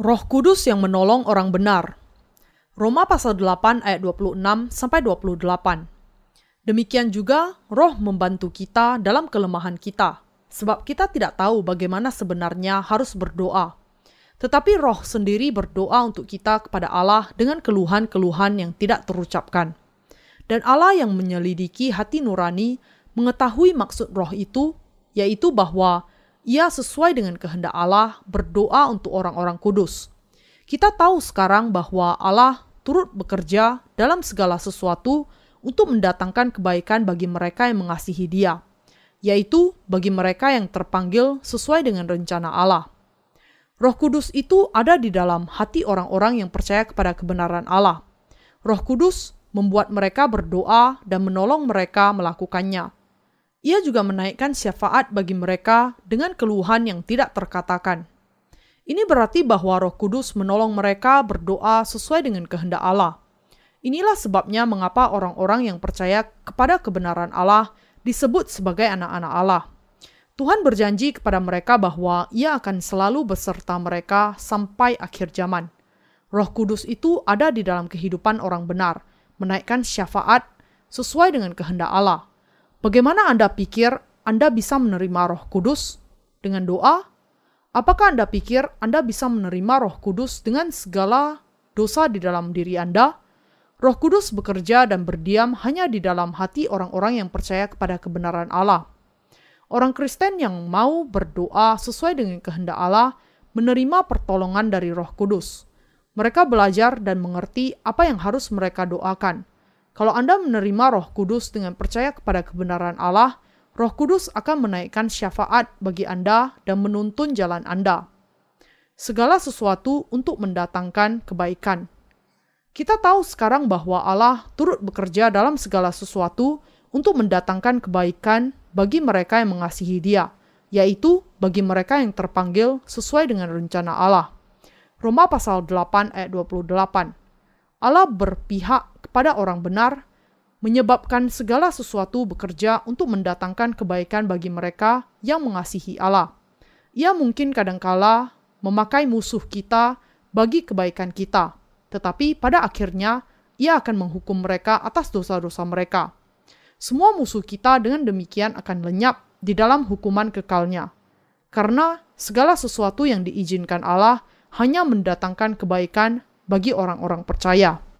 Roh Kudus yang menolong orang benar. Roma pasal 8 ayat 26 sampai 28. Demikian juga roh membantu kita dalam kelemahan kita, sebab kita tidak tahu bagaimana sebenarnya harus berdoa. Tetapi roh sendiri berdoa untuk kita kepada Allah dengan keluhan-keluhan yang tidak terucapkan. Dan Allah yang menyelidiki hati nurani mengetahui maksud roh itu, yaitu bahwa ia sesuai dengan kehendak Allah berdoa untuk orang-orang kudus. Kita tahu sekarang bahwa Allah turut bekerja dalam segala sesuatu untuk mendatangkan kebaikan bagi mereka yang mengasihi Dia, yaitu bagi mereka yang terpanggil sesuai dengan rencana Allah. Roh Kudus itu ada di dalam hati orang-orang yang percaya kepada kebenaran Allah. Roh Kudus membuat mereka berdoa dan menolong mereka melakukannya. Ia juga menaikkan syafaat bagi mereka dengan keluhan yang tidak terkatakan. Ini berarti bahwa Roh Kudus menolong mereka berdoa sesuai dengan kehendak Allah. Inilah sebabnya mengapa orang-orang yang percaya kepada kebenaran Allah disebut sebagai anak-anak Allah. Tuhan berjanji kepada mereka bahwa Ia akan selalu beserta mereka sampai akhir zaman. Roh Kudus itu ada di dalam kehidupan orang benar, menaikkan syafaat sesuai dengan kehendak Allah. Bagaimana Anda pikir Anda bisa menerima Roh Kudus? Dengan doa? Apakah Anda pikir Anda bisa menerima Roh Kudus dengan segala dosa di dalam diri Anda? Roh Kudus bekerja dan berdiam hanya di dalam hati orang-orang yang percaya kepada kebenaran Allah. Orang Kristen yang mau berdoa sesuai dengan kehendak Allah menerima pertolongan dari Roh Kudus. Mereka belajar dan mengerti apa yang harus mereka doakan. Kalau Anda menerima Roh Kudus dengan percaya kepada kebenaran Allah, Roh Kudus akan menaikkan syafaat bagi Anda dan menuntun jalan Anda. Segala sesuatu untuk mendatangkan kebaikan. Kita tahu sekarang bahwa Allah turut bekerja dalam segala sesuatu untuk mendatangkan kebaikan bagi mereka yang mengasihi Dia, yaitu bagi mereka yang terpanggil sesuai dengan rencana Allah. Roma pasal 8 ayat 28. Allah berpihak kepada orang benar, menyebabkan segala sesuatu bekerja untuk mendatangkan kebaikan bagi mereka yang mengasihi Allah. Ia mungkin kadangkala memakai musuh kita bagi kebaikan kita, tetapi pada akhirnya ia akan menghukum mereka atas dosa-dosa mereka. Semua musuh kita dengan demikian akan lenyap di dalam hukuman kekalnya. Karena segala sesuatu yang diizinkan Allah hanya mendatangkan kebaikan bagi orang-orang percaya.